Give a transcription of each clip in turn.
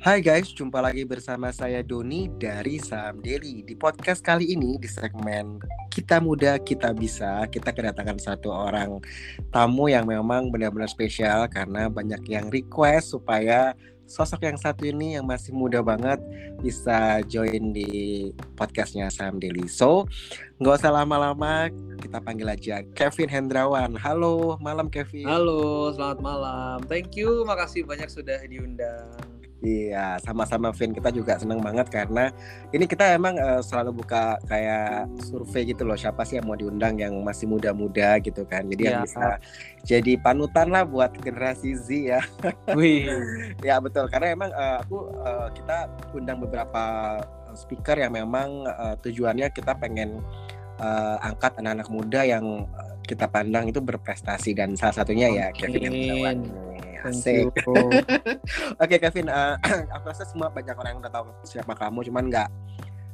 Hai guys, jumpa lagi bersama saya Doni dari Saham Daily. Di podcast kali ini di segmen Kita Muda Kita Bisa, kita kedatangan satu orang tamu yang memang benar-benar spesial karena banyak yang request supaya sosok yang satu ini yang masih muda banget bisa join di podcastnya Saham Daily. So, nggak usah lama-lama, kita panggil aja Kevin Hendrawan. Halo, malam Kevin. Halo, selamat malam. Thank you, makasih banyak sudah diundang. Iya, sama-sama Vin. Kita juga senang banget karena ini kita emang uh, selalu buka kayak survei gitu loh. Siapa sih yang mau diundang yang masih muda-muda gitu kan. Jadi ya. yang bisa jadi panutan lah buat generasi Z ya. Wih. ya betul. Karena emang uh, aku uh, kita undang beberapa speaker yang memang uh, tujuannya kita pengen uh, angkat anak-anak muda yang kita pandang itu berprestasi dan salah satunya ya Kevin Yang Asik. Oke okay, Kevin, uh, aku rasa semua banyak orang yang udah tahu siapa kamu, cuman nggak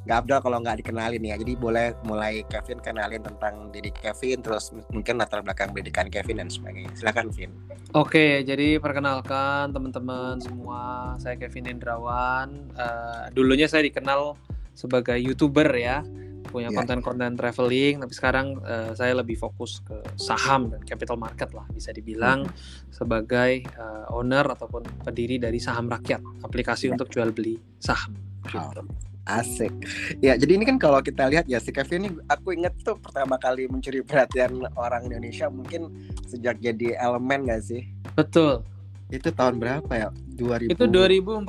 nggak abdul kalau nggak dikenalin ya. Jadi boleh mulai Kevin kenalin tentang diri Kevin, terus mungkin latar belakang pendidikan Kevin dan sebagainya. Silakan, Kevin. Oke, jadi perkenalkan teman-teman semua, saya Kevin Indrawan. Uh, dulunya saya dikenal sebagai youtuber ya punya iya. konten-konten yeah. traveling tapi sekarang uh, saya lebih fokus ke saham dan capital market lah bisa dibilang hmm. sebagai uh, owner ataupun pendiri dari saham rakyat aplikasi yeah. untuk jual beli saham gitu. Asik. Ya, jadi ini kan kalau kita lihat ya si Kevin ini aku inget tuh pertama kali mencuri perhatian orang Indonesia mungkin sejak jadi elemen gak sih? Betul. Itu tahun berapa ya? 2000. Itu 2014.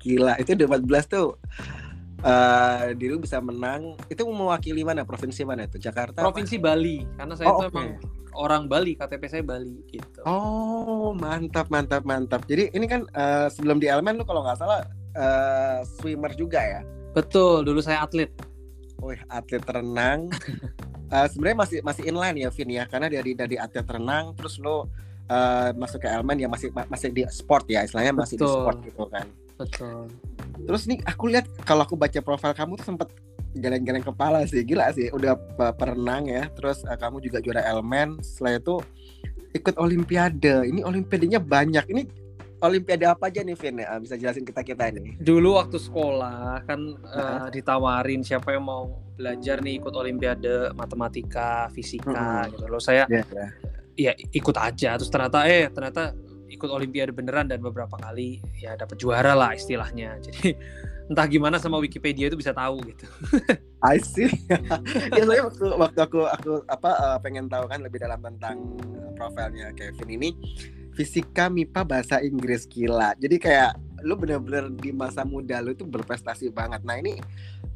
Gila, itu 2014 tuh uh, diri bisa menang. Itu mewakili mana? Provinsi mana itu? Jakarta provinsi apa? Bali. Karena saya oh, itu okay. emang orang Bali. KTP saya Bali gitu. Oh mantap mantap mantap. Jadi ini kan uh, sebelum di elemen lu kalau nggak salah uh, swimmer juga ya? Betul. Dulu saya atlet. Wih, atlet renang. Uh, sebenarnya masih masih inline ya Vin ya? Karena dari dari atlet renang terus lo uh, masuk ke elemen ya masih masih di sport ya? Istilahnya masih Betul. di sport gitu kan Betul. Terus nih aku lihat kalau aku baca profil kamu tuh sempet geleng-geleng kepala sih, gila sih. Udah perenang ya, terus uh, kamu juga juara elemen. Setelah itu ikut olimpiade. Ini olimpiadenya banyak. Ini olimpiade apa aja nih Vin ya? Bisa jelasin kita kita ini. Dulu waktu sekolah kan uh, ditawarin siapa yang mau belajar nih ikut olimpiade matematika, fisika hmm. gitu loh. Saya yeah, yeah. ya ikut aja. Terus ternyata eh ternyata ikut olimpiade beneran dan beberapa kali ya dapat juara lah istilahnya. Jadi entah gimana sama Wikipedia itu bisa tahu gitu. I see. ya saya waktu waktu aku aku apa uh, pengen tahu kan lebih dalam tentang uh, profilnya Kevin ini fisika MIPA bahasa Inggris gila. Jadi kayak lu bener-bener di masa muda lu itu berprestasi banget. Nah ini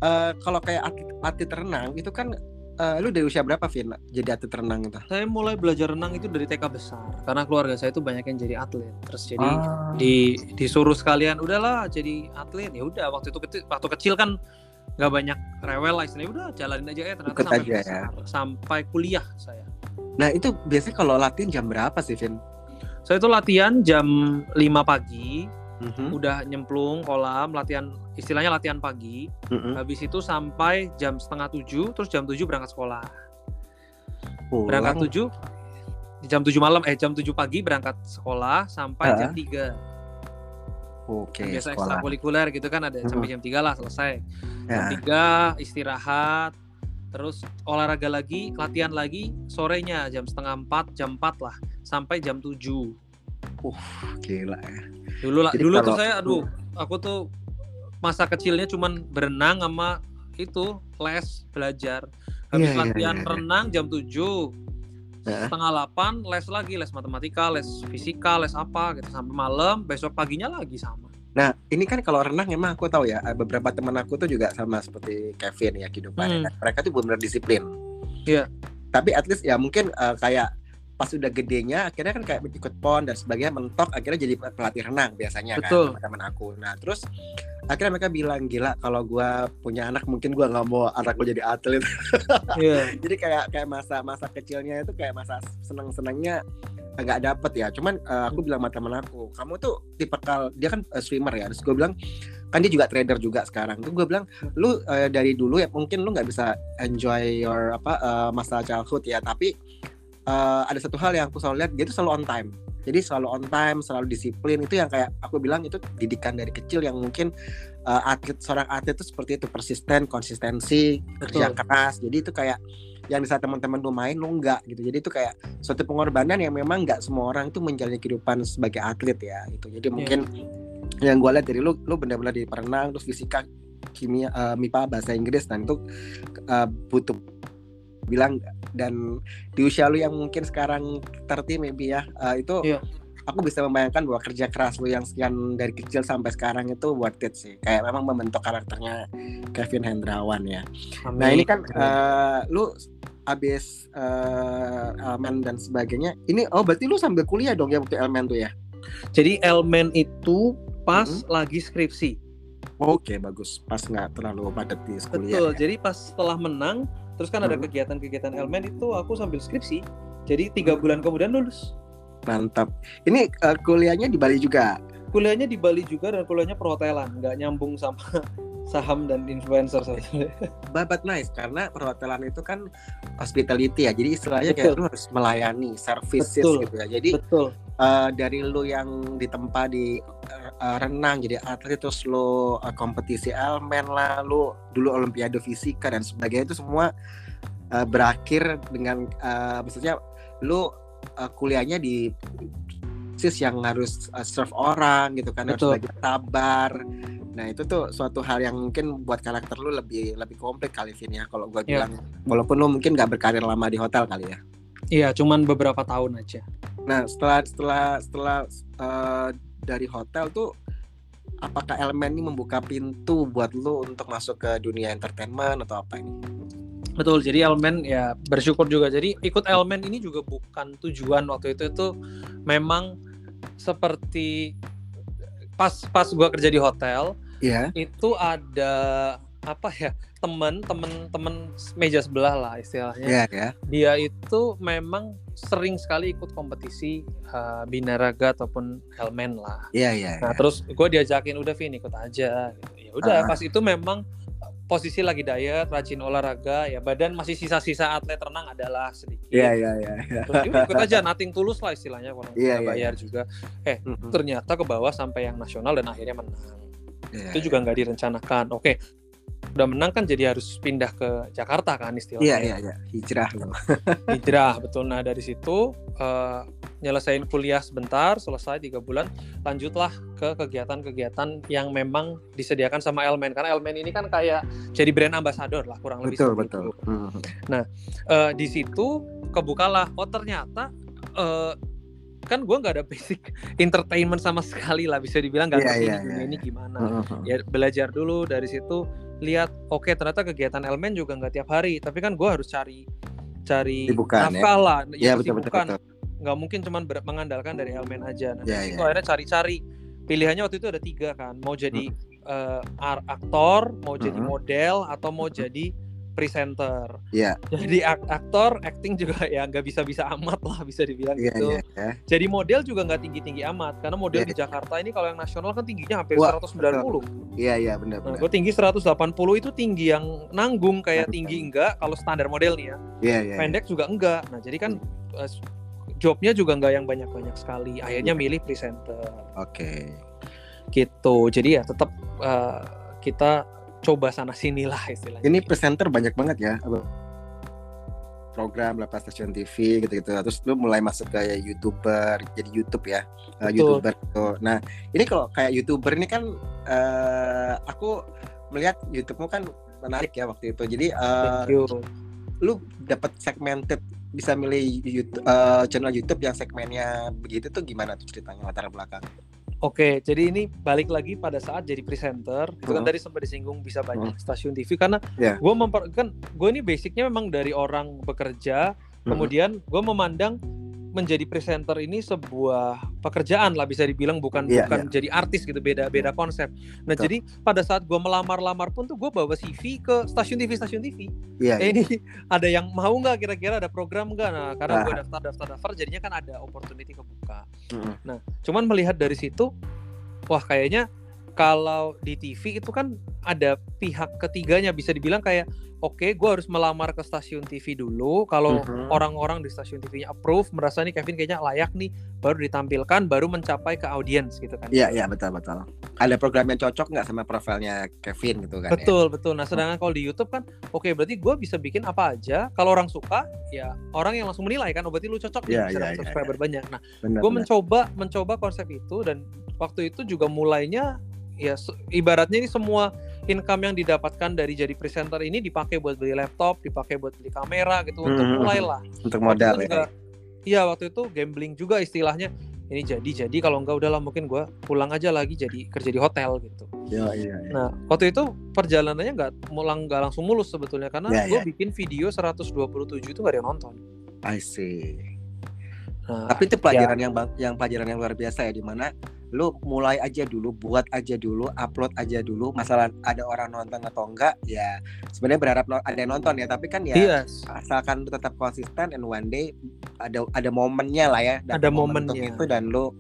uh, kalau kayak atlet, atlet renang itu kan uh, lu dari usia berapa Vin jadi atlet renang itu? Saya mulai belajar renang itu dari TK besar karena keluarga saya itu banyak yang jadi atlet. Terus jadi ah. di disuruh sekalian udahlah jadi atlet ya udah waktu itu kecil waktu kecil kan nggak banyak rewel lah istilahnya udah jalanin aja ya ternyata sampai aja, besar, ya. sampai kuliah saya. Nah itu biasanya kalau latihan jam berapa sih Vin? Saya itu latihan jam 5 pagi mm-hmm. udah nyemplung kolam latihan istilahnya latihan pagi mm-hmm. habis itu sampai jam setengah tujuh terus jam tujuh berangkat sekolah Pulang. berangkat tujuh jam tujuh malam eh jam tujuh pagi berangkat sekolah sampai uh. jam tiga Oke. Okay, biasa ekstrakurikuler gitu kan ada sampai jam tiga lah selesai. Ya. Jam tiga istirahat, terus olahraga lagi, latihan lagi sorenya jam setengah empat, jam empat lah sampai jam tujuh. Uh, gila ya. Dulu lah, dulu kalau, tuh saya aduh, aku tuh masa kecilnya cuman berenang sama itu les belajar. Habis yeah, iya, latihan yeah, yeah. renang jam 7 yeah. setengah 8 les lagi les matematika les fisika les apa gitu sampai malam besok paginya lagi sama nah ini kan kalau renang emang aku tahu ya beberapa teman aku tuh juga sama seperti Kevin ya kehidupannya hmm. mereka tuh benar disiplin iya yeah. tapi at least ya mungkin uh, kayak pas udah gedenya akhirnya kan kayak ikut pon dan sebagainya mentok akhirnya jadi pelatih renang biasanya kan, Betul. kan teman-teman aku. Nah terus akhirnya mereka bilang gila kalau gue punya anak mungkin gue nggak mau anak gue jadi atlet. Yeah. jadi kayak kayak masa masa kecilnya itu kayak masa seneng senengnya agak dapet ya. Cuman uh, aku bilang sama teman aku kamu tuh tipe kal dia kan uh, swimmer ya. Terus gue bilang kan dia juga trader juga sekarang. Tuh gue bilang lu uh, dari dulu ya mungkin lu nggak bisa enjoy your apa uh, masa childhood ya tapi uh, ada satu hal yang aku selalu lihat dia tuh selalu on time. Jadi selalu on time selalu disiplin. Itu yang kayak aku bilang itu didikan dari kecil yang mungkin uh, atlet seorang atlet itu seperti itu persisten konsistensi kerja keras. Jadi itu kayak yang di saat teman-teman lu main lu enggak gitu. Jadi itu kayak suatu pengorbanan yang memang enggak semua orang itu menjalani kehidupan sebagai atlet ya itu jadi yeah. mungkin yang gue lihat dari lu lu benar-benar di perenang terus fisika kimia uh, mipa bahasa Inggris dan itu uh, butuh bilang dan di usia lu yang mungkin sekarang terti maybe ya uh, itu yeah. aku bisa membayangkan bahwa kerja keras lu yang sekian dari kecil sampai sekarang itu worth it sih kayak memang membentuk karakternya Kevin Hendrawan ya Amin. nah ini kan uh, lu abis uh, elemen dan sebagainya ini oh berarti lu sambil kuliah dong ya waktu elemen tuh ya jadi elemen itu pas hmm. lagi skripsi Oke bagus, pas nggak terlalu padat di kuliah. Betul, ya? jadi pas setelah menang, terus kan hmm. ada kegiatan-kegiatan elemen itu aku sambil skripsi, jadi tiga hmm. bulan kemudian lulus. Mantap. Ini uh, kuliahnya di Bali juga? Kuliahnya di Bali juga dan kuliahnya perhotelan, nggak nyambung sama saham dan influencer saja. Babat nice karena perhotelan itu kan hospitality ya. Jadi istilahnya Betul. kayak lu harus melayani services Betul. gitu ya. Jadi Betul. Uh, dari lu yang ditempa di uh, renang jadi atlet terus lu uh, kompetisi elemen lah, lu dulu olimpiade fisika dan sebagainya itu semua uh, berakhir dengan uh, maksudnya lu uh, kuliahnya di sis yang harus uh, serve orang gitu kan Betul. harus belajar sabar Nah itu tuh suatu hal yang mungkin buat karakter lu lebih lebih komplit kali Vin ya kalau gue yeah. bilang walaupun lu mungkin gak berkarir lama di hotel kali ya. Iya, cuman beberapa tahun aja. Nah setelah setelah setelah uh, dari hotel tuh apakah elemen ini membuka pintu buat lu untuk masuk ke dunia entertainment atau apa ini? Betul, jadi elemen ya bersyukur juga. Jadi ikut elemen ini juga bukan tujuan waktu itu itu memang seperti pas pas gua kerja di hotel yeah. itu ada apa ya temen temen temen meja sebelah lah istilahnya yeah, yeah. dia itu memang sering sekali ikut kompetisi uh, binaraga ataupun helmen lah yeah, yeah, nah yeah. terus gue diajakin udah Vin ikut aja ya udah uh. pas itu memang posisi lagi diet, rajin olahraga, ya badan masih sisa-sisa atlet renang adalah sedikit. Iya iya iya. Ya ikut aja, nating tulus lah istilahnya kalau yeah, yeah, bayar yeah. juga. Eh mm -hmm. ternyata ke bawah sampai yang nasional dan akhirnya menang yeah, itu juga nggak direncanakan oke okay. Udah menang kan jadi harus pindah ke Jakarta kan istilahnya. Iya iya iya. Hijrah hijrah betul. Nah dari situ uh, nyelesain kuliah sebentar selesai tiga bulan lanjutlah ke kegiatan-kegiatan yang memang disediakan sama Elmen. Karena Elmen ini kan kayak jadi brand ambassador lah kurang lebih betul betul. itu. Hmm. nah uh, di situ kebukalah. Oh ternyata uh, kan gue nggak ada basic entertainment sama sekali lah bisa dibilang. Nggak yeah, ngerti yeah, yeah, ini gimana. Uh-huh. ya belajar dulu. Dari situ lihat oke okay, ternyata kegiatan elemen juga nggak tiap hari tapi kan gue harus cari cari ya? nafkah ya? lah ya, ya betul, betul, betul. nggak mungkin cuma mengandalkan dari elemen aja nah yeah, yeah. akhirnya cari-cari pilihannya waktu itu ada tiga kan mau jadi uh, aktor mau -huh. jadi model atau mau -huh. jadi presenter. Iya. Yeah. Jadi ak aktor, acting juga ya nggak bisa-bisa amat lah bisa dibilang yeah, gitu. Yeah, yeah. Jadi model juga nggak tinggi-tinggi amat karena model yeah. di Jakarta ini kalau yang nasional kan tingginya hampir Wah, 190. Iya iya benar benar. Nah, gue tinggi 180 itu tinggi yang nanggung kayak tinggi enggak kalau standar model nih ya. Iya yeah, iya. Pendek yeah. juga enggak. Nah, jadi kan uh, jobnya juga nggak yang banyak-banyak sekali. Akhirnya milih presenter. Oke. Okay. Gitu. Jadi ya tetap uh, kita coba sana sini lah istilahnya. Ini presenter banyak banget ya program lepas stasiun TV gitu-gitu. Terus lu mulai masuk ke youtuber, jadi YouTube ya, uh, youtuber. Gitu. Nah ini kalau kayak youtuber ini kan uh, aku melihat YouTubemu kan menarik ya waktu itu. Jadi uh, lu dapat segmented bisa milih YouTube, uh, channel YouTube yang segmennya begitu tuh gimana tuh ceritanya latar belakang? Oke, jadi ini balik lagi pada saat jadi presenter. Itu kan tadi sempat disinggung bisa banyak uh. stasiun TV karena yeah. gue memper kan gue ini basicnya memang dari orang bekerja, uh. kemudian gue memandang menjadi presenter ini sebuah pekerjaan lah bisa dibilang bukan yeah, bukan yeah. jadi artis gitu beda beda konsep. Nah Betul. jadi pada saat gue melamar-lamar pun tuh gue bawa CV ke stasiun TV stasiun TV. Yeah, eh, yeah. ini ada yang mau nggak kira-kira ada program nggak? Nah karena gue daftar daftar daftar jadinya kan ada opportunity kebuka. Mm. Nah cuman melihat dari situ, wah kayaknya kalau di TV itu kan ada pihak ketiganya bisa dibilang kayak oke okay, gue harus melamar ke stasiun TV dulu kalau uh-huh. orang-orang di stasiun TV-nya approve merasa nih Kevin kayaknya layak nih baru ditampilkan baru mencapai ke audiens gitu kan iya iya betul betul ada program yang cocok nggak sama profilnya Kevin gitu kan ya? betul ya? betul nah sedangkan kalau di YouTube kan oke okay, berarti gue bisa bikin apa aja kalau orang suka ya orang yang langsung menilai kan oh berarti lu cocok yeah, bisa yeah, yeah, subscriber yeah. banyak nah gue mencoba mencoba konsep itu dan waktu itu juga mulainya ya ibaratnya ini semua income yang didapatkan dari jadi presenter ini dipakai buat beli laptop, dipakai buat beli kamera gitu hmm. untuk mulai lah. Untuk modal ya. Iya waktu itu gambling juga istilahnya. Ini jadi jadi kalau enggak udahlah mungkin gue pulang aja lagi jadi kerja di hotel gitu. Iya iya. Ya. Nah waktu itu perjalanannya nggak mulang nggak langsung mulus sebetulnya karena ya, gue ya. bikin video 127 itu gak ada yang nonton. I see. Nah, Tapi itu pelajaran ya. yang yang pelajaran yang luar biasa ya di mana lu mulai aja dulu buat aja dulu upload aja dulu. Masalah ada orang nonton atau enggak ya sebenarnya berharap ada yang nonton ya. Tapi kan ya yes. asalkan lu tetap konsisten and one day ada ada momennya lah ya ada momennya. itu dan lu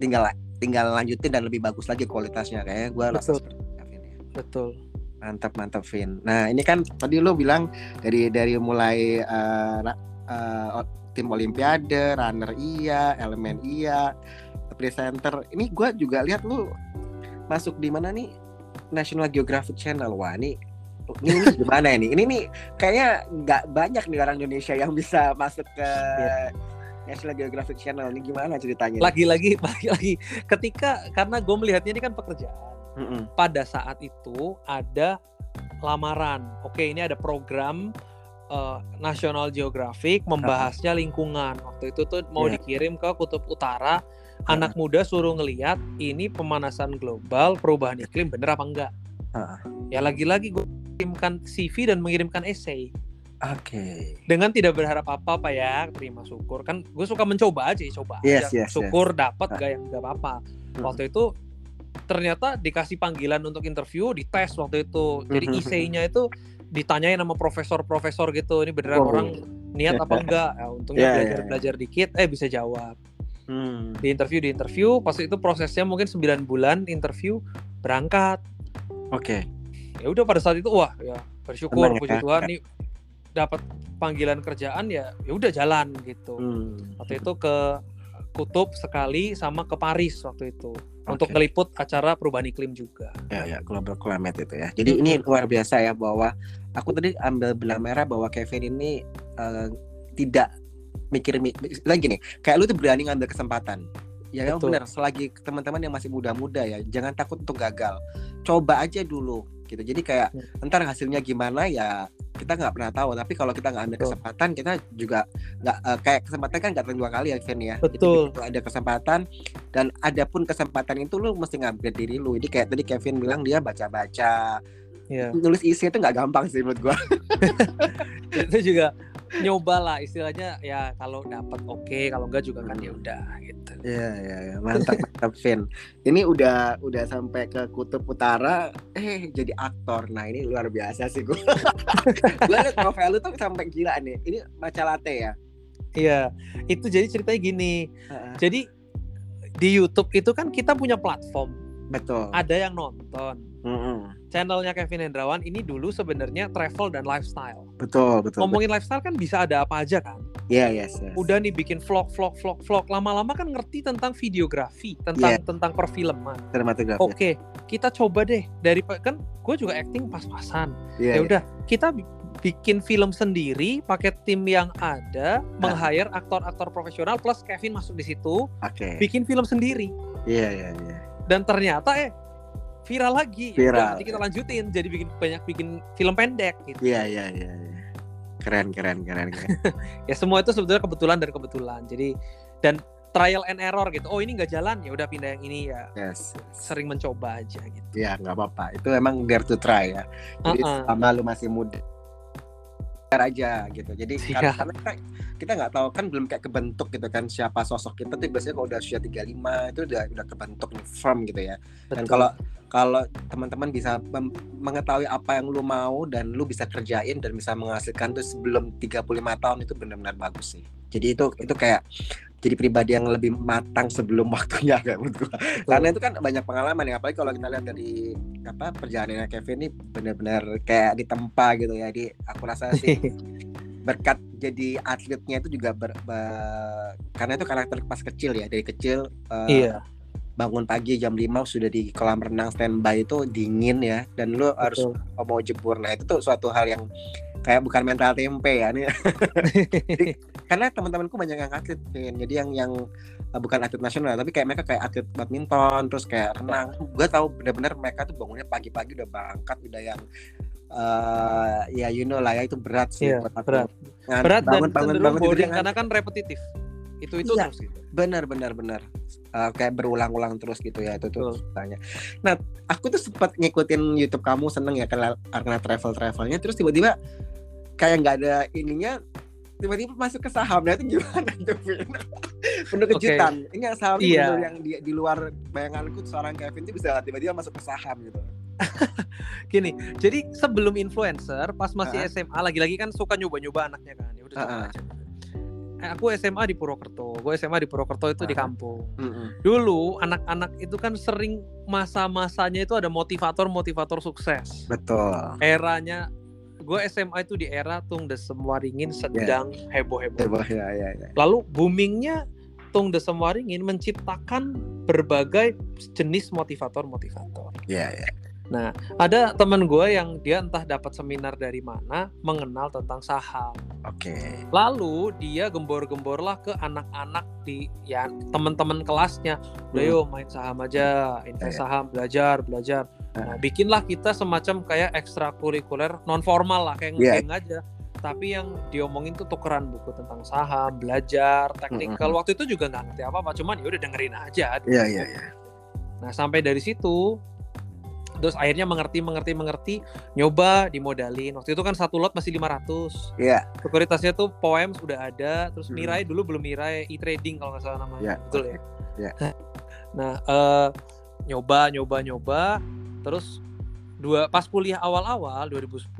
tinggal tinggal lanjutin dan lebih bagus lagi kualitasnya. Kayak gue betul. ya. betul. Mantap mantap Vin. Nah ini kan tadi lu bilang dari dari mulai uh, uh, tim olimpiade runner iya elemen iya presenter. Ini gue juga lihat lu masuk di mana nih? National Geographic Channel. Wah ini ini, ini gimana ini? Ini nih kayaknya nggak banyak nih orang Indonesia yang bisa masuk ke yeah. National Geographic Channel. Ini gimana ceritanya? Lagi-lagi lagi-lagi. Ketika karena gue melihatnya ini kan pekerjaan. Mm -mm. pada saat itu ada lamaran. Oke ini ada program uh, National Geographic membahasnya lingkungan. Waktu itu tuh mau yeah. dikirim ke kutub utara anak muda suruh ngeliat ini pemanasan global perubahan iklim bener apa enggak uh. ya lagi-lagi gue mengirimkan CV dan mengirimkan essay Oke. Okay. Dengan tidak berharap apa-apa ya, terima syukur. Kan gue suka mencoba aja, coba yes, aja. Yes, syukur yes. dapat gak yang gak apa-apa. Hmm. Waktu itu ternyata dikasih panggilan untuk interview, dites waktu itu. Jadi hmm. essay-nya itu ditanyain sama profesor-profesor gitu. Ini beneran oh. orang niat apa enggak? Ya, untungnya yeah, belajar yeah, belajar dikit, eh bisa jawab. Hmm. Di interview di interview, pas itu prosesnya mungkin 9 bulan interview berangkat. Oke. Okay. Ya udah pada saat itu wah ya bersyukur Tenang, puji ya. Tuhan nih dapat panggilan kerjaan ya ya udah jalan gitu. Hmm. Waktu itu ke Kutub sekali sama ke Paris waktu itu okay. untuk ngeliput acara perubahan iklim juga. Ya ya global climate itu ya. Jadi ini luar biasa ya bahwa aku tadi ambil benang merah bahwa Kevin ini uh, tidak mikir lagi nih kayak lu tuh berani ngambil kesempatan. Ya yang benar selagi teman-teman yang masih muda-muda ya jangan takut untuk gagal. Coba aja dulu gitu. Jadi kayak ya. entar hasilnya gimana ya kita nggak pernah tahu. Tapi kalau kita nggak ambil betul. kesempatan kita juga nggak uh, kayak kesempatan kan nggak dua kali ya Ken ya. Betul. jadi, ada kesempatan dan ada pun kesempatan itu lu mesti ngambil diri lu. Jadi kayak tadi Kevin bilang dia baca-baca. Yeah. nulis isi itu nggak gampang sih menurut gua. Itu juga nyoba lah istilahnya ya kalau dapat oke okay, kalau enggak juga kan ya udah gitu. Ya ya, ya. mantap mantap Vin. Ini udah udah sampai ke kutub utara eh jadi aktor. Nah ini luar biasa sih gue gue liat profil lu tuh sampai gila nih. Ini maca latte ya? Iya itu jadi ceritanya gini. Uh-uh. jadi di YouTube itu kan kita punya platform. Betul. Ada yang nonton. Mm-hmm channelnya Kevin Hendrawan ini dulu sebenarnya travel dan lifestyle. Betul, betul. Ngomongin betul. lifestyle kan bisa ada apa aja kan? Iya, yeah, yes, yes. Udah nih bikin vlog, vlog, vlog, vlog. Lama-lama kan ngerti tentang videografi, tentang yeah. tentang perfilman. Oke, okay, kita coba deh dari kan gue juga acting pas-pasan. Yeah, ya iya. udah, yeah. kita bikin film sendiri pakai tim yang ada, nah. meng-hire aktor-aktor profesional plus Kevin masuk di situ. Oke. Okay. Bikin film sendiri. Iya, yeah, iya, yeah, iya. Yeah. Dan ternyata eh viral lagi. Viral. nanti kita lanjutin jadi bikin banyak bikin film pendek gitu. Iya iya iya. iya. Keren keren keren keren. ya semua itu sebetulnya kebetulan dan kebetulan. Jadi dan trial and error gitu. Oh ini nggak jalan ya udah pindah yang ini ya. Yes. Sering mencoba aja gitu. Ya nggak apa-apa. Itu emang dare to try ya. Jadi uh -uh. sama lu masih muda aja gitu. Jadi yeah. karena, kita nggak tahu kan belum kayak kebentuk gitu kan siapa sosok kita tuh biasanya kalau udah usia 35 itu udah udah kebentuk firm gitu ya. Betul. Dan kalau kalau teman-teman bisa mengetahui apa yang lu mau dan lu bisa kerjain dan bisa menghasilkan tuh sebelum 35 tahun itu benar-benar bagus sih. Jadi itu itu kayak jadi pribadi yang lebih matang sebelum waktunya kayak menurut gua. Karena itu kan banyak pengalaman ya, apalagi kalau kita lihat dari apa perjalanannya Kevin ini benar-benar kayak ditempa gitu ya. Jadi aku rasa sih berkat jadi atletnya itu juga ber, ber, karena itu karakter pas kecil ya dari kecil uh, iya bangun pagi jam 5 sudah di kolam renang standby itu dingin ya dan lu Betul. harus mau jebur nah itu tuh suatu hal yang kayak bukan mental tempe ya nih karena teman-temanku banyak yang atlet jadi yang yang uh, bukan atlet nasional tapi kayak mereka kayak atlet badminton terus kayak renang. Gue tahu benar-benar mereka tuh bangunnya pagi-pagi udah berangkat udah yang uh, ya you know lah ya itu berat sih yeah, berat. Nah, berat bangun, dan bangun, bangun, bangun, karena kan repetitif. Itu itu iya, terus gitu. benar benar benar uh, kayak berulang-ulang terus gitu ya itu tuh tanya nah aku tuh sempat ngikutin YouTube kamu seneng ya karena karena travel travelnya terus tiba-tiba kayak nggak ada ininya tiba-tiba masuk ke saham nah itu gimana tuh penuh kejutan okay. ini saham iya. yang di, di luar bayanganku seorang Kevin itu bisa tiba-tiba masuk ke saham gitu Gini, jadi sebelum influencer, pas masih uh -huh. SMA, lagi-lagi kan suka nyoba-nyoba anaknya kan. Ya udah uh -huh eh, aku SMA di Purwokerto. Gue SMA di Purwokerto itu uh, di kampung. Uh. Dulu anak-anak itu kan sering masa-masanya itu ada motivator-motivator sukses. Betul. Eranya gue SMA itu di era Tung Desem Waringin sedang yeah. heboh-heboh. Heboh, ya, ya, ya. Lalu boomingnya Tung Desem Waringin menciptakan berbagai jenis motivator-motivator. Iya, yeah, iya. Yeah. Nah, ada teman gue yang dia entah dapat seminar dari mana mengenal tentang saham. Oke. Okay. Lalu dia gembor-gemborlah ke anak-anak di ya teman-teman kelasnya. Udah hmm. yuk main saham aja, invest yeah. saham, belajar, belajar. Nah, bikinlah kita semacam kayak ekstrakurikuler non formal lah kayak yeah. aja. Tapi yang diomongin tuh tukeran buku tentang saham, belajar, teknikal. Mm -hmm. Waktu itu juga nggak ngerti apa-apa, cuman ya udah dengerin aja. Iya, iya, iya. Nah, sampai dari situ terus akhirnya mengerti mengerti mengerti nyoba dimodalin waktu itu kan satu lot masih 500 iya yeah. sekuritasnya tuh poem sudah ada terus hmm. Mirai dulu belum Mirai e-trading kalau nggak salah namanya yeah. betul ya yeah. nah uh, nyoba nyoba nyoba terus dua pas kuliah awal-awal 2010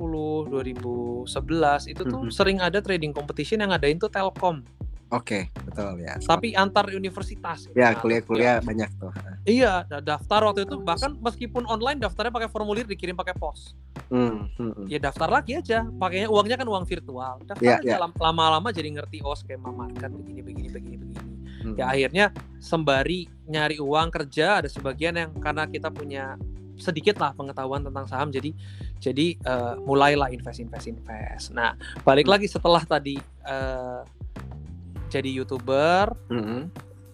2011 itu tuh -hmm. sering ada trading competition yang ngadain tuh Telkom Oke, okay, betul ya. Tapi antar universitas. Ya, kuliah-kuliah ya. banyak tuh. Iya, daftar waktu itu bahkan meskipun online daftarnya pakai formulir dikirim pakai pos. Hmm, hmm, hmm. Ya daftar lagi aja, pakainya uangnya kan uang virtual. Daftar ya, aja ya. lama-lama jadi ngerti oh skema market begini begini begini begini. Hmm. Ya akhirnya sembari nyari uang kerja ada sebagian yang karena kita punya sedikit lah pengetahuan tentang saham jadi jadi uh, mulailah invest invest invest. Nah, balik hmm. lagi setelah tadi uh, jadi youtuber mm -hmm.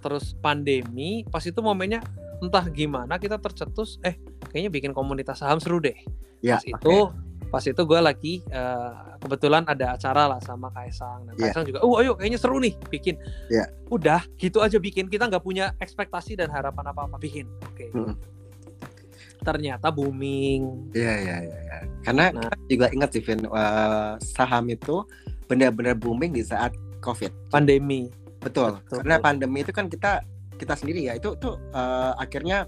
terus pandemi pas itu momennya entah gimana kita tercetus eh kayaknya bikin komunitas saham seru deh ya, pas okay. itu pas itu gue lagi uh, kebetulan ada acara lah sama Kaisang dan yeah. Kaisang juga oh ayo kayaknya seru nih bikin yeah. udah gitu aja bikin kita nggak punya ekspektasi dan harapan apa apa bikin oke okay. mm. Ternyata booming Iya iya iya. Ya. Karena nah, juga ingat sih Vin, uh, saham itu benar-benar booming di saat COVID. Pandemi. Betul. betul Karena betul. pandemi itu kan kita kita sendiri ya itu tuh uh, akhirnya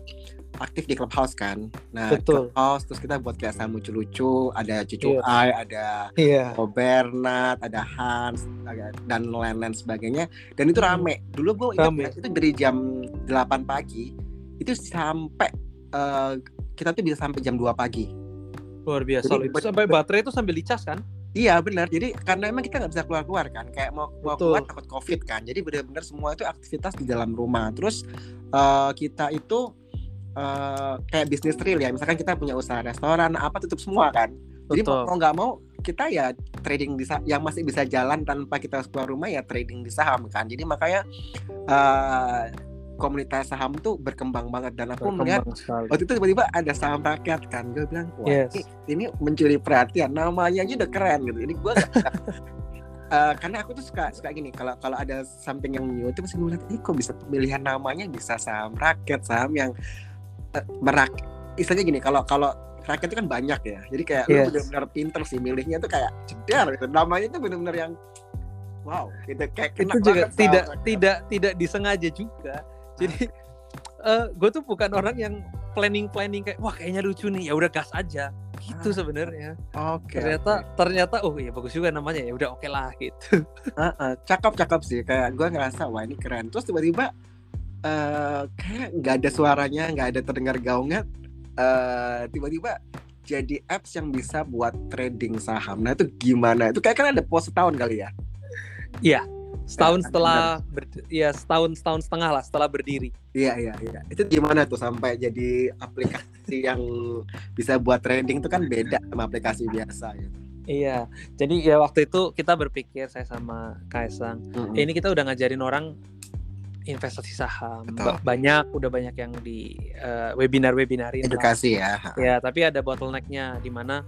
aktif di clubhouse kan. Nah, Betul. clubhouse terus kita buat kayak sama lucu-lucu, ada Cucu yeah. Ai, ada yeah. Bernard, ada Hans, dan lain-lain sebagainya. Dan itu rame. Dulu gue ingat itu dari jam 8 pagi itu sampai uh, kita tuh bisa sampai jam 2 pagi. Luar biasa. Jadi, itu sampai baterai itu sambil dicas kan? Iya benar. Jadi karena emang kita nggak bisa keluar-keluar kan, kayak mau mau keluar takut covid kan. Jadi benar-benar semua itu aktivitas di dalam rumah. Terus uh, kita itu uh, kayak bisnis real ya. Misalkan kita punya usaha restoran, apa tutup semua kan. Jadi Betul. mau nggak mau kita ya trading di yang masih bisa jalan tanpa kita keluar rumah ya trading di saham kan. Jadi makanya uh, komunitas saham tuh berkembang banget. Dan aku melihat waktu itu tiba-tiba ada saham rakyat kan. Gue bilang wah yes. ini, ini mencuri perhatian. Namanya aja udah keren gitu. Jadi gue uh, karena aku tuh suka suka gini kalau kalau ada something yang new itu mesti ngeliat ini kok bisa pemilihan namanya bisa saham rakyat saham yang uh, merak istilahnya gini kalau kalau rakyat itu kan banyak ya. Jadi kayak yes. lu benar-benar pinter sih milihnya tuh kayak jedar gitu. Namanya itu benar-benar yang wow gitu. Kayak itu juga tidak tidak tidak disengaja juga jadi uh, eh, gue tuh bukan orang yang planning planning kayak wah kayaknya lucu nih. Ya udah gas aja. Gitu ah, sebenarnya. Oke okay, ternyata okay. ternyata oh iya bagus juga namanya. Ya udah oke okay lah gitu. Uh, uh, cakep cakep sih. Kayak gue ngerasa wah ini keren. Terus tiba-tiba uh, kayak nggak ada suaranya nggak ada terdengar gaungnya uh, tiba-tiba jadi apps yang bisa buat trading saham. Nah itu gimana? Itu kayak kan ada pos setahun kali ya? Iya setahun setelah ber, ya setahun setahun setengah lah setelah berdiri. Iya iya iya. Itu gimana tuh sampai jadi aplikasi yang bisa buat trading itu kan beda sama aplikasi biasa gitu iya jadi ya waktu itu kita berpikir saya sama Kaisang mm -hmm. ini kita udah ngajarin orang investasi saham. Betul. banyak udah banyak yang di uh, webinar webinar edukasi ya. Ya tapi ada bottlenecknya di mana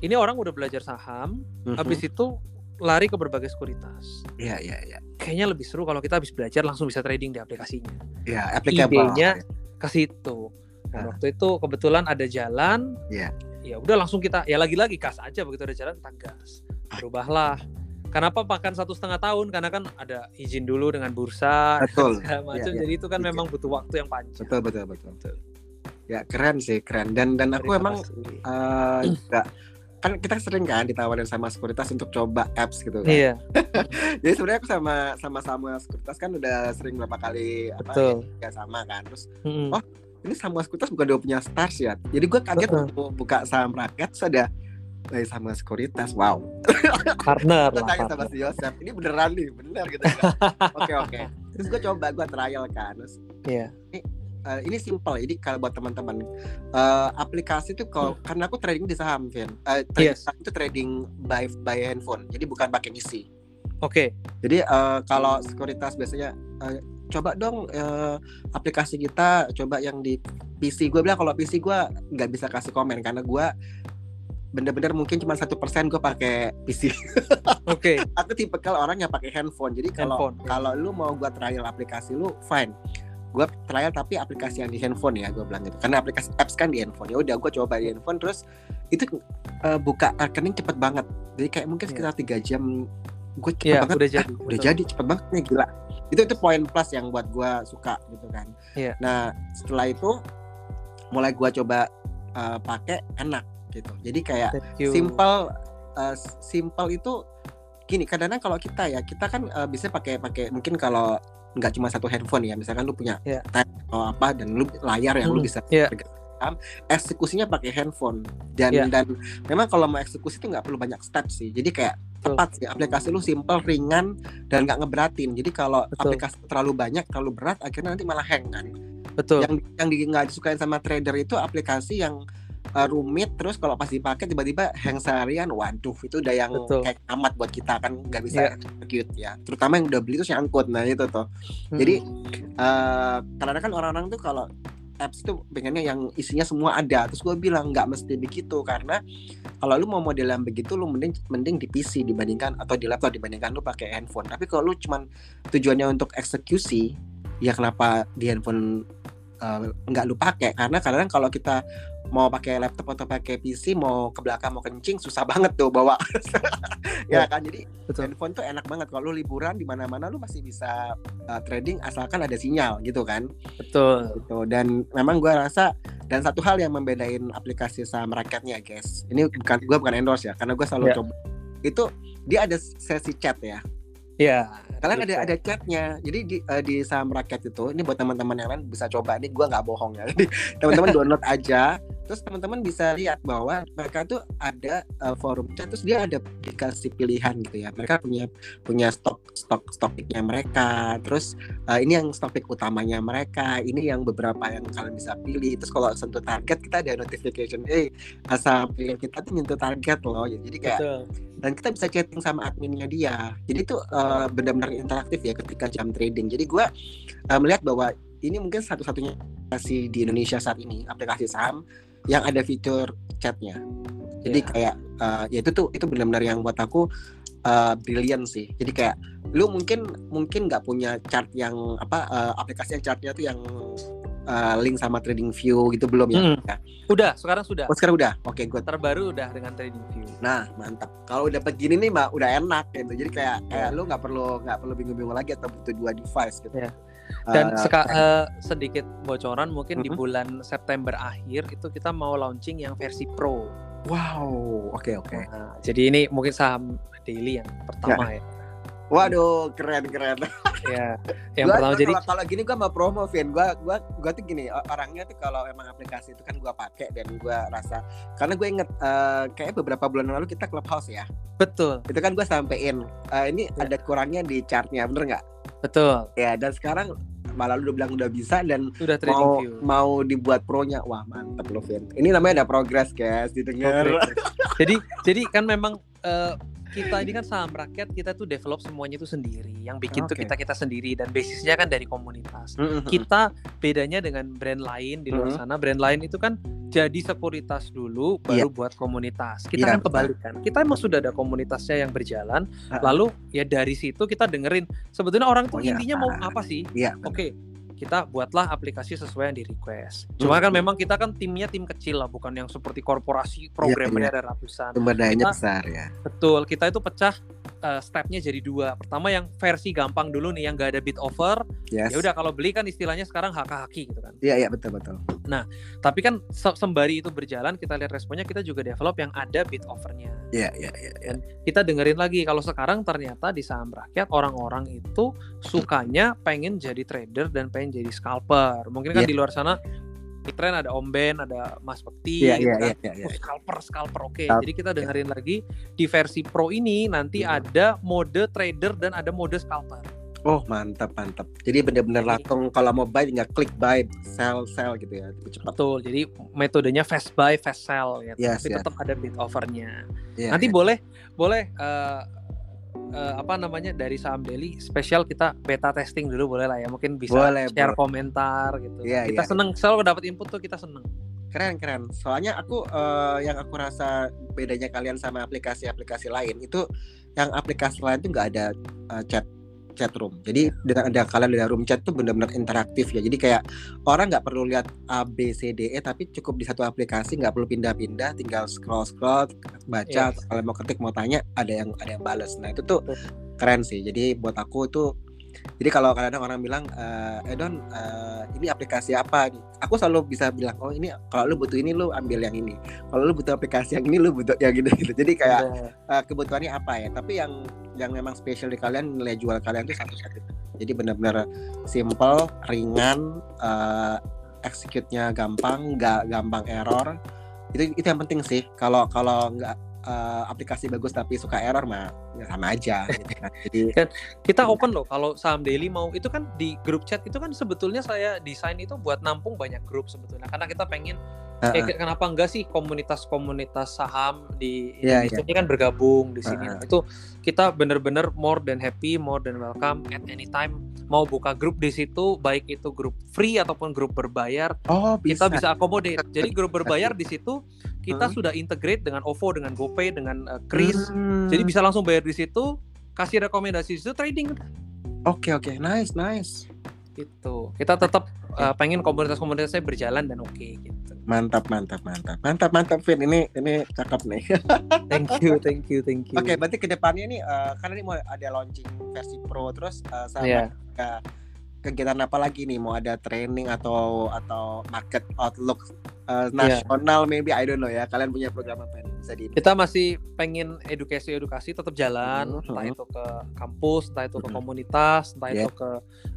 ini orang udah belajar saham mm -hmm. habis itu lari ke berbagai sekuritas. Iya, iya, iya. Kayaknya lebih seru kalau kita habis belajar langsung bisa trading di aplikasinya. Iya, applicable. Idenya ke situ. Nah, nah, waktu itu kebetulan ada jalan. Iya. Ya udah langsung kita ya lagi-lagi kas aja begitu ada jalan kita gas. Ah. Berubahlah. Kenapa makan satu setengah tahun? Karena kan ada izin dulu dengan bursa, betul. macam. Ya, ya. Jadi itu kan ya. memang butuh waktu yang panjang. Betul, betul, betul. betul. Ya keren sih, keren. Dan dan aku Terima emang uh, juga kan kita sering kan ditawarin sama sekuritas untuk coba apps gitu kan. Iya. Jadi sebenarnya aku sama sama sama sekuritas kan udah sering berapa kali apa Betul. ya sama kan. Terus hmm. oh ini sama sekuritas bukan dia punya stars ya. Jadi gue kaget uh buka saham rakyat sudah dari sama sekuritas. Wow. Partner lah. Tanya sama si Yosef, ini beneran nih, bener gitu. Kan. Oke oke. Terus gue coba gue trial kan. Terus, Iya. Ini uh, ini simple jadi kalau buat teman-teman uh, aplikasi itu kalau hmm. karena aku trading di saham Vin uh, trading yes. itu trading by by handphone jadi bukan pakai PC oke okay. jadi uh, kalau sekuritas biasanya uh, coba dong uh, aplikasi kita coba yang di PC gue bilang kalau PC gue nggak bisa kasih komen karena gue bener-bener mungkin cuma satu persen gue pakai PC. Oke. Okay. aku tipe kalau orang yang pakai handphone. Jadi kalau kalau lu mau gue trial aplikasi lu fine gue trial tapi aplikasi yang di handphone ya gue bilang gitu. Karena aplikasi apps kan di handphone. Ya udah gue coba di handphone terus itu uh, buka rekening cepet banget. Jadi kayak mungkin iya. sekitar tiga yeah. jam gue cepet yeah, banget. udah jadi ah, udah jadi cepet banget. Nih gila. Itu itu poin plus yang buat gue suka gitu kan. Yeah. nah setelah itu mulai gue coba uh, pakai enak gitu. Jadi kayak simple uh, simple itu gini kadang-kadang kalau kita ya kita kan uh, bisa pakai pakai mungkin kalau nggak cuma satu handphone ya. Misalkan lu punya yeah. tab atau apa dan lu layar yang hmm. lu bisa yeah. eksekusinya pakai handphone. Dan yeah. dan memang kalau mau eksekusi itu nggak perlu banyak step sih. Jadi kayak tepat sih. Aplikasi lu simple ringan dan nggak ngeberatin. Jadi kalau aplikasi terlalu banyak terlalu berat akhirnya nanti malah hang kan. Betul. Yang yang nggak disukain sama trader itu aplikasi yang uh, rumit terus kalau pas dipakai tiba-tiba hang seharian waduh itu udah yang Betul. kayak amat buat kita kan nggak bisa yeah. execute ya terutama yang udah beli itu nyangkut nah itu tuh hmm. jadi uh, karena kan orang-orang tuh kalau apps itu pengennya yang isinya semua ada terus gue bilang nggak mesti begitu karena kalau lu mau model yang begitu lu mending mending di PC dibandingkan atau di laptop dibandingkan lu pakai handphone tapi kalau lu cuman tujuannya untuk eksekusi ya kenapa di handphone uh, nggak lu pakai. Karena kadang kalau kita mau pakai laptop atau pakai PC mau ke belakang mau kencing susah banget tuh bawa. Ya kan? Jadi Betul. handphone tuh enak banget. Kalau lu liburan di mana-mana lu masih bisa uh, trading asalkan ada sinyal gitu kan? Betul. Gitu. Dan memang gue rasa dan satu hal yang membedain aplikasi saham rakyatnya guys. Ini bukan gue bukan endorse ya karena gue selalu yeah. coba. Itu dia ada sesi chat ya Iya. Kalian ada ada chatnya. Jadi di, uh, di saham rakyat itu, ini buat teman-teman yang lain bisa coba. Ini gue nggak bohong ya. Jadi teman-teman download aja. Terus teman-teman bisa lihat bahwa mereka tuh ada uh, forum chat. Terus dia ada dikasih pilihan gitu ya. Mereka punya punya stok stok stoknya mereka. Terus uh, ini yang topik utamanya mereka. Ini yang beberapa yang kalian bisa pilih. Terus kalau sentuh target kita ada notification. Eh asal pilih kita tuh nyentuh target loh. Jadi kayak Betul dan kita bisa chatting sama adminnya dia jadi itu uh, benar-benar interaktif ya ketika jam trading jadi gue uh, melihat bahwa ini mungkin satu-satunya aplikasi di Indonesia saat ini aplikasi saham yang ada fitur chatnya jadi yeah. kayak uh, ya itu tuh itu benar-benar yang buat aku uh, brilliant sih jadi kayak lu mungkin mungkin nggak punya chart yang apa uh, aplikasi yang chartnya tuh yang uh, link sama Trading View gitu belum ya? Hmm. ya? Udah, sekarang sudah. Oh, sekarang udah. Oke, okay, gue terbaru udah dengan Trading View. Nah, mantap. Kalau udah begini nih, Mbak, udah enak gitu. Jadi kayak kayak lu nggak perlu nggak perlu bingung-bingung lagi atau butuh dua device gitu. Ya. Dan uh, seka, uh, sedikit bocoran mungkin uh -huh. di bulan September akhir itu kita mau launching yang versi Pro. Wow, oke okay, oke. Okay. Nah, jadi ini mungkin saham daily yang pertama ya. ya. Waduh, keren keren. ya, yang gua, pertama gua, jadi kalau, gini gue mau promo, Vin. Gue gua gua tuh gini orangnya tuh kalau emang aplikasi itu kan gue pakai dan gue rasa karena gue inget uh, kayak beberapa bulan lalu kita clubhouse ya. Betul. Itu kan gue sampein uh, ini ya. ada kurangnya di chartnya, bener nggak? Betul. Ya dan sekarang malah lu udah bilang udah bisa dan udah mau view. mau dibuat pro-nya wah mantep lo Vin ini namanya ada progress guys didengar jadi jadi kan memang uh, kita ini kan saham rakyat kita tuh develop semuanya itu sendiri yang bikin okay. tuh kita kita sendiri dan basisnya kan dari komunitas mm-hmm. kita bedanya dengan brand lain di luar mm-hmm. sana brand lain itu kan jadi sekuritas dulu baru yeah. buat komunitas kita yeah, kan kebalikan kita emang sudah ada komunitasnya yang berjalan uh-huh. lalu ya dari situ kita dengerin sebetulnya orang tuh oh, iya. intinya yeah. mau apa sih yeah, oke okay, kita buatlah aplikasi sesuai yang di request. Cuma kan hmm. memang kita kan timnya tim kecil lah, bukan yang seperti korporasi programnya yeah, yeah. ada ratusan. Sumber dayanya besar ya. Betul, kita itu pecah uh, stepnya jadi dua. Pertama yang versi gampang dulu nih yang gak ada bid over. Yes. Ya udah kalau beli kan istilahnya sekarang hak haki gitu kan. Iya yeah, iya yeah, betul betul. Nah tapi kan sembari itu berjalan kita lihat responnya kita juga develop yang ada bid overnya. Iya iya iya. Dan kita dengerin lagi kalau sekarang ternyata di saham rakyat orang-orang itu sukanya pengen jadi trader dan pengen jadi scalper. Mungkin kan yeah. di luar sana tren ada Om Ben, ada Mas Bekti, yeah, gitu yeah, kan. yeah, yeah, yeah. Oh, scalper, scalper, oke. Okay. Jadi kita dengerin yeah. lagi di versi Pro ini nanti yeah. ada mode trader dan ada mode scalper. Oh mantap mantap. Jadi benar-benar langsung kalau mau buy tinggal klik buy, sell, sell gitu ya, lebih cepat. Betul. Jadi metodenya fast buy, fast sell ya. Yes, Tapi yes. tetap ada bid overnya. Yeah, Nanti yeah. boleh boleh uh, uh, apa namanya dari saham daily spesial kita beta testing dulu boleh lah ya mungkin bisa boleh, share boleh. komentar gitu yeah, kita yeah. seneng selalu dapat input tuh kita seneng keren keren soalnya aku uh, yang aku rasa bedanya kalian sama aplikasi-aplikasi lain itu yang aplikasi lain tuh nggak ada uh, chat chat room. Jadi dengan ada kalian di room chat tuh benar-benar interaktif ya. Jadi kayak orang nggak perlu lihat A B C D E tapi cukup di satu aplikasi nggak perlu pindah-pindah, tinggal scroll scroll baca. Yes. Kalau mau ketik mau tanya ada yang ada yang balas. Nah itu tuh keren sih. Jadi buat aku itu jadi kalau kadang orang bilang, eh Don, uh, ini aplikasi apa nih? Aku selalu bisa bilang, oh ini kalau lu butuh ini lu ambil yang ini. Kalau lu butuh aplikasi yang ini lu butuh yang gitu gitu. Jadi kayak uh, kebutuhannya apa ya? Tapi yang yang memang spesial di kalian nilai jual kalian itu satu-satu. Jadi benar-benar simple, ringan, uh, execute-nya gampang, nggak gampang error. Itu itu yang penting sih. Kalau kalau nggak uh, aplikasi bagus tapi suka error mah ya sama aja gitu kan. Jadi kan kita open loh kalau saham daily mau itu kan di grup chat itu kan sebetulnya saya desain itu buat nampung banyak grup sebetulnya karena kita pengen uh -uh. eh, kenapa enggak sih komunitas-komunitas saham di yeah, Indonesia yeah. ini kan bergabung di sini. Uh -uh. Itu kita bener-bener more than happy, more than welcome at any time mau buka grup di situ baik itu grup free ataupun grup berbayar. Oh, bisa. Kita bisa akomodate. Jadi grup berbayar di situ kita hmm. sudah integrate dengan OVO, dengan GoPay, dengan uh, Kris. Hmm. Jadi bisa langsung bayar di situ, kasih rekomendasi di situ trading. Oke okay, oke, okay. nice nice. Gitu. Kita tetap uh, pengen komunitas-komunitasnya berjalan dan oke okay, gitu. Mantap mantap mantap mantap mantap Vin ini ini cakep nih. thank you thank you thank you. Oke okay, berarti ke depannya nih uh, karena ini mau ada launching versi pro terus uh, sama yeah. Iya. kegiatan apa lagi nih mau ada training atau atau market outlook uh, nasional yeah. maybe I don't know ya kalian punya program apa nih bisa di kita masih pengen edukasi edukasi tetap jalan mm-hmm. entah itu ke kampus entah itu ke mm-hmm. komunitas entah yeah. itu ke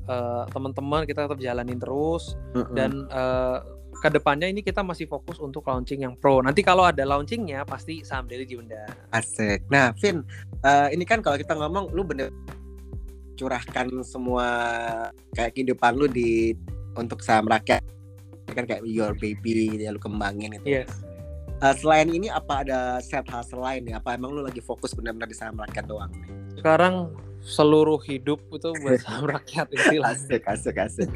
uh, teman-teman kita tetap jalanin terus mm-hmm. dan uh, ke depannya ini kita masih fokus untuk launching yang pro. Nanti kalau ada launchingnya pasti saham daily diundang. Asik. Nah, Vin, uh, ini kan kalau kita ngomong, lu bener curahkan semua kayak kehidupan lu di untuk saham rakyat kan kayak your baby ya lu kembangin itu. Yes. Uh, selain ini apa ada set hal selain nih? Apa emang lu lagi fokus benar-benar di saham doang nih? Sekarang seluruh hidup itu buat saham rakyat istilah. Asik, asik, asik.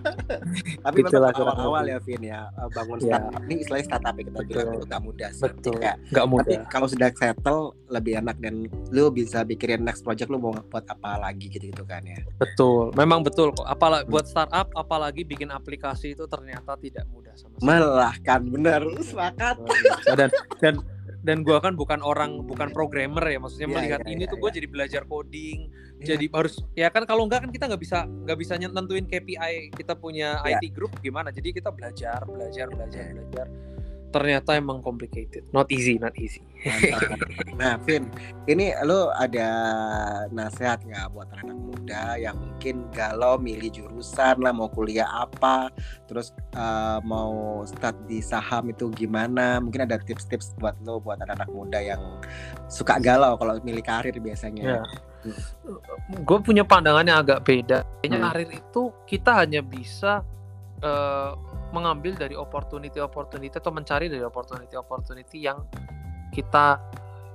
Tapi memang awal-awal ya Vin ya eh, bangun ya. startup ini istilahnya startup ya kita Betul. bilang itu gak mudah sih. Betul. Kayak, gak mudah. Tapi kalau sudah settle lebih enak dan lu bisa pikirin next project lu mau buat apa lagi gitu-gitu kan ya. Betul. Memang betul kok. Apalagi hmm. buat startup apalagi bikin aplikasi itu ternyata tidak mudah sama sekali. Melahkan benar. Sepakat. dan dan dan gue kan bukan orang bukan programmer ya maksudnya yeah, melihat yeah, ini yeah, tuh gue yeah. jadi belajar coding yeah. jadi harus ya kan kalau enggak kan kita nggak bisa nggak bisa nentuin KPI kita punya yeah. IT group gimana jadi kita belajar belajar belajar yeah. belajar ternyata emang complicated not easy not easy nah Vin ini lo ada nasihat nggak buat anak muda yang mungkin galau milih jurusan lah mau kuliah apa terus uh, mau start di saham itu gimana mungkin ada tips-tips buat lo buat anak-anak muda yang suka galau kalau milih karir biasanya yeah. hmm. gue punya pandangan yang agak beda kayaknya hmm. karir itu kita hanya bisa uh, mengambil dari opportunity opportunity atau mencari dari opportunity opportunity yang kita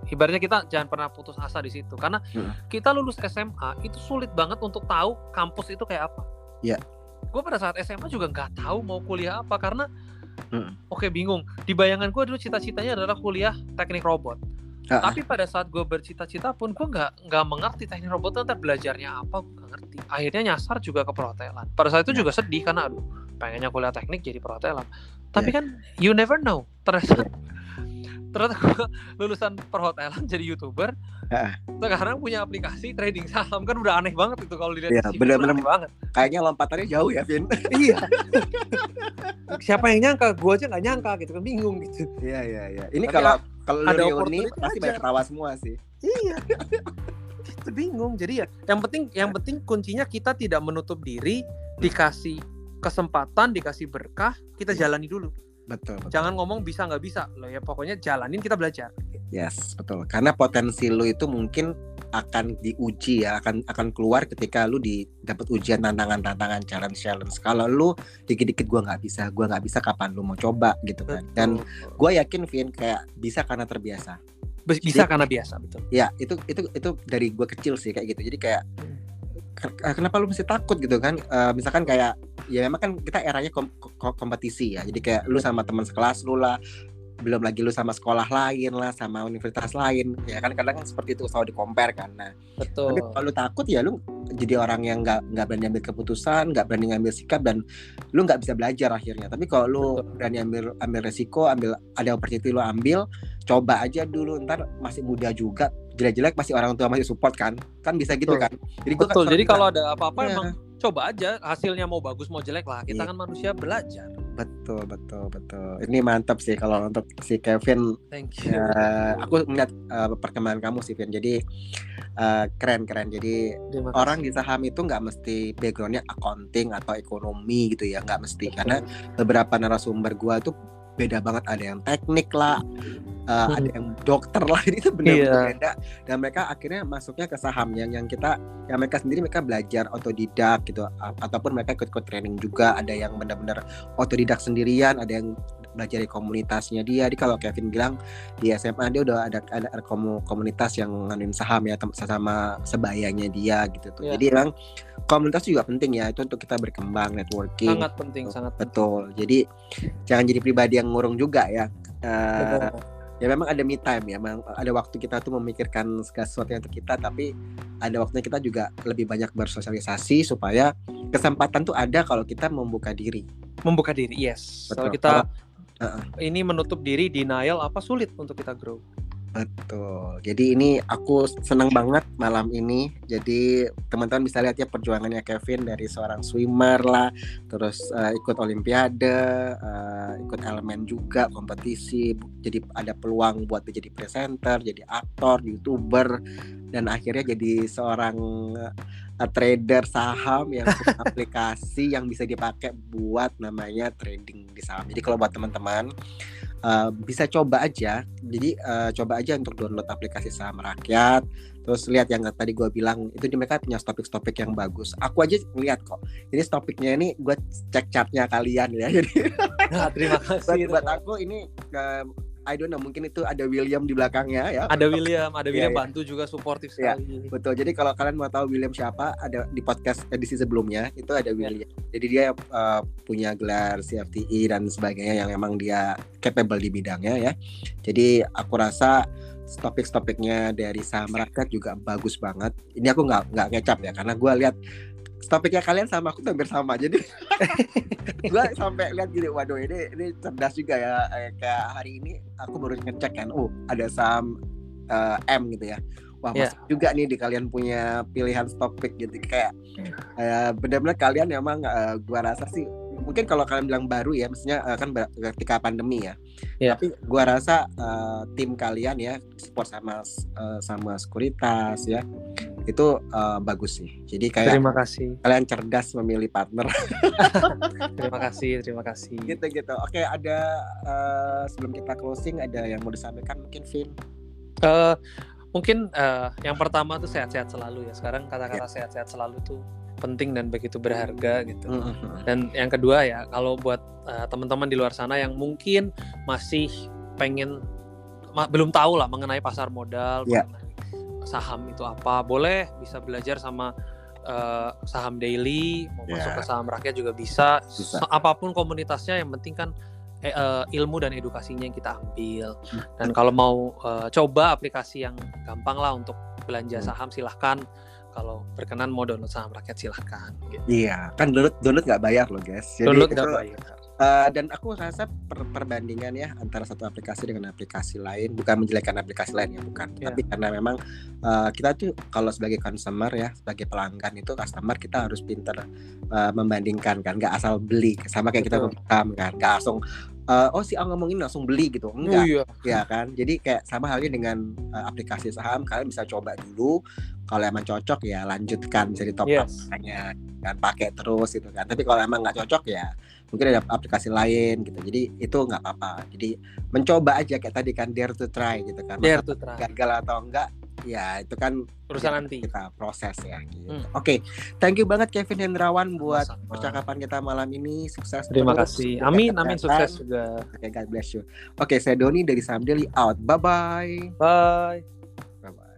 ibaratnya kita jangan pernah putus asa di situ karena hmm. kita lulus SMA itu sulit banget untuk tahu kampus itu kayak apa. Iya. Yeah. Gue pada saat SMA juga nggak tahu mau kuliah apa karena hmm. oke okay, bingung. Di bayangan gue dulu cita-citanya adalah kuliah teknik robot. Uh-uh. Tapi pada saat gue bercita-cita pun gue nggak nggak mengerti teknik robot itu ntar belajarnya apa gue nggak ngerti. Akhirnya nyasar juga ke perhotelan. Pada saat itu yeah. juga sedih karena aduh pengennya kuliah teknik jadi perhotelan. Tapi yeah. kan you never know. Ternyata yeah. ternyata gue lulusan perhotelan jadi youtuber. Uh. Sekarang punya aplikasi trading saham kan udah aneh banget itu kalau dilihat. Yeah, benar-benar banget. Kayaknya lompatannya jauh ya Vin. iya. Siapa yang nyangka? Gue aja nggak nyangka gitu kan bingung gitu. Iya iya iya. Ini kalau kalau ada reuni pasti banyak ketawa semua sih. Iya. itu bingung. Jadi ya yang penting yang penting kuncinya kita tidak menutup diri, dikasih kesempatan, dikasih berkah, kita iya. jalani dulu. Betul, betul. Jangan ngomong bisa nggak bisa. Lo ya pokoknya jalanin kita belajar. Yes, betul. Karena potensi lo itu mungkin akan diuji ya, akan akan keluar ketika lu di dapat ujian tantangan-tantangan challenge-challenge. Kalau lu dikit-dikit gua nggak bisa, gua nggak bisa kapan lu mau coba gitu kan. Dan gua yakin Vin kayak bisa karena terbiasa. Bisa Jadi, karena biasa, betul. Ya, itu itu itu dari gua kecil sih kayak gitu. Jadi kayak hmm. Kenapa lu mesti takut gitu kan? Uh, misalkan kayak ya memang kan kita eranya kom kom kompetisi ya. Jadi kayak lu sama teman sekelas lu lah, belum lagi lu sama sekolah lain lah sama universitas lain. Ya kan kadang kan seperti itu selalu dikompar kan. Nah betul. tapi kalau lu takut ya lu jadi orang yang nggak nggak berani ambil keputusan nggak berani ngambil sikap dan lu nggak bisa belajar akhirnya. Tapi kalau lu betul. berani ambil ambil resiko ambil ada opportunity lu ambil coba aja dulu ntar masih muda juga jelek-jelek masih orang tua masih support kan. Kan bisa gitu betul. kan. Jadi betul. kan jadi kalau ada apa-apa ya. emang coba aja hasilnya mau bagus mau jelek lah. Kita yeah. kan manusia belajar betul betul betul. Ini mantap sih kalau untuk si Kevin. Thank you. Uh, aku melihat uh, perkembangan kamu sih Kevin jadi uh, keren keren. Jadi orang di saham itu nggak mesti backgroundnya accounting atau ekonomi gitu ya. Nggak mesti. Betul. karena beberapa narasumber gua tuh beda banget. Ada yang teknik lah uh, hmm. ada yang dokter lah itu benar-benar yeah. beda dan mereka akhirnya masuknya ke saham yang yang kita yang mereka sendiri mereka belajar otodidak gitu ataupun mereka ikut-ikut training juga ada yang benar-benar otodidak sendirian ada yang belajar di komunitasnya dia. Jadi kalau Kevin bilang di SMA dia udah ada ada komunitas yang nganuin saham ya sama sebayanya dia gitu tuh. Yeah. Jadi emang komunitas juga penting ya itu untuk kita berkembang networking. Sangat penting, sangat betul. Penting. Jadi jangan jadi pribadi yang ngurung juga ya. Uh, ya memang ada me time ya memang ada waktu kita tuh memikirkan segala sesuatu untuk kita tapi ada waktunya kita juga lebih banyak bersosialisasi supaya kesempatan tuh ada kalau kita membuka diri. Membuka diri yes. Betul. kalau kita uh, ini menutup diri denial apa sulit untuk kita grow Betul. Jadi ini aku senang banget malam ini. Jadi teman-teman bisa lihat ya perjuangannya Kevin dari seorang swimmer lah, terus uh, ikut olimpiade, uh, ikut elemen juga kompetisi. Jadi ada peluang buat jadi presenter, jadi aktor, youtuber, dan akhirnya jadi seorang uh, trader saham yang punya aplikasi yang bisa dipakai buat namanya trading di saham. Jadi kalau buat teman-teman uh, bisa coba aja. Jadi uh, coba aja untuk download aplikasi saham rakyat. Terus lihat yang tadi gue bilang itu di mereka punya topik-topik yang bagus. Aku aja ngeliat kok. Jadi topiknya ini gue cek chartnya kalian ya. Jadi nah, terima kasih. buat, buat aku ini uh, I don't know mungkin itu ada William di belakangnya ya. Ada William, ada William yeah, bantu yeah. juga suportif iya, sekali. Yeah, betul. Jadi kalau kalian mau tahu William siapa, ada di podcast edisi sebelumnya itu ada iya. William. Yeah. Jadi dia uh, punya gelar CFTI dan sebagainya yang emang dia capable di bidangnya ya. Jadi aku rasa topik-topiknya dari saham rakyat juga bagus banget. Ini aku nggak nggak ngecap ya karena gue lihat topiknya kalian sama aku hampir sama jadi gue sampai lihat gini waduh ini ini cerdas juga ya eh, kayak hari ini aku baru ngecek kan oh ada saham uh, M gitu ya wah yeah. masuk juga nih di kalian punya pilihan topik gitu kayak uh, benar-benar kalian memang uh, gua rasa sih mungkin kalau kalian bilang baru ya maksudnya uh, kan ketika pandemi ya yeah. tapi gua rasa uh, tim kalian ya support sama uh, sama sekuritas ya itu uh, bagus sih jadi kayak terima kasih kalian cerdas memilih partner terima kasih terima kasih gitu gitu oke ada uh, sebelum kita closing ada yang mau disampaikan mungkin Vin uh, mungkin uh, yang pertama tuh sehat-sehat selalu ya sekarang kata-kata yeah. sehat-sehat selalu tuh penting dan begitu berharga gitu. Mm-hmm. Dan yang kedua ya kalau buat uh, teman-teman di luar sana yang mungkin masih pengen ma- belum tahu lah mengenai pasar modal, yeah. mengenai saham itu apa, boleh bisa belajar sama uh, saham daily, mau yeah. masuk ke saham rakyat juga bisa. bisa. Apa pun komunitasnya yang penting kan eh, uh, ilmu dan edukasinya yang kita ambil. Hmm. Dan kalau mau uh, coba aplikasi yang gampang lah untuk belanja hmm. saham silahkan kalau berkenan mau download saham rakyat silahkan. Gitu. Iya, kan download download nggak bayar loh guys. Jadi download nggak bayar. Uh, dan aku rasa per perbandingan ya antara satu aplikasi dengan aplikasi lain bukan menjelekkan aplikasi lain ya bukan yeah. tapi karena memang uh, kita tuh kalau sebagai consumer ya sebagai pelanggan itu customer kita harus pinter uh, membandingkan kan nggak asal beli sama kayak Betul. kita kan nggak langsung uh, oh si A ngomongin langsung beli gitu enggak oh, iya. ya kan jadi kayak sama halnya dengan uh, aplikasi saham kalian bisa coba dulu kalau emang cocok ya lanjutkan bisa di top yes. up hanya kan pakai terus gitu kan tapi kalau emang nggak cocok ya mungkin ada aplikasi lain gitu. Hmm. Jadi itu nggak apa-apa. Jadi mencoba aja kayak tadi kan dare to try gitu kan. Dare to try. gagal atau enggak ya itu kan urusan ya, nanti. kita proses ya gitu. hmm. oke okay. thank you banget Kevin Hendrawan buat Sama. percakapan kita malam ini. Sukses terima terus. kasih. amin amin. Sukses juga. Oke okay, God bless you. Oke okay, saya Doni dari Samdeli out. Bye bye. Bye bye bye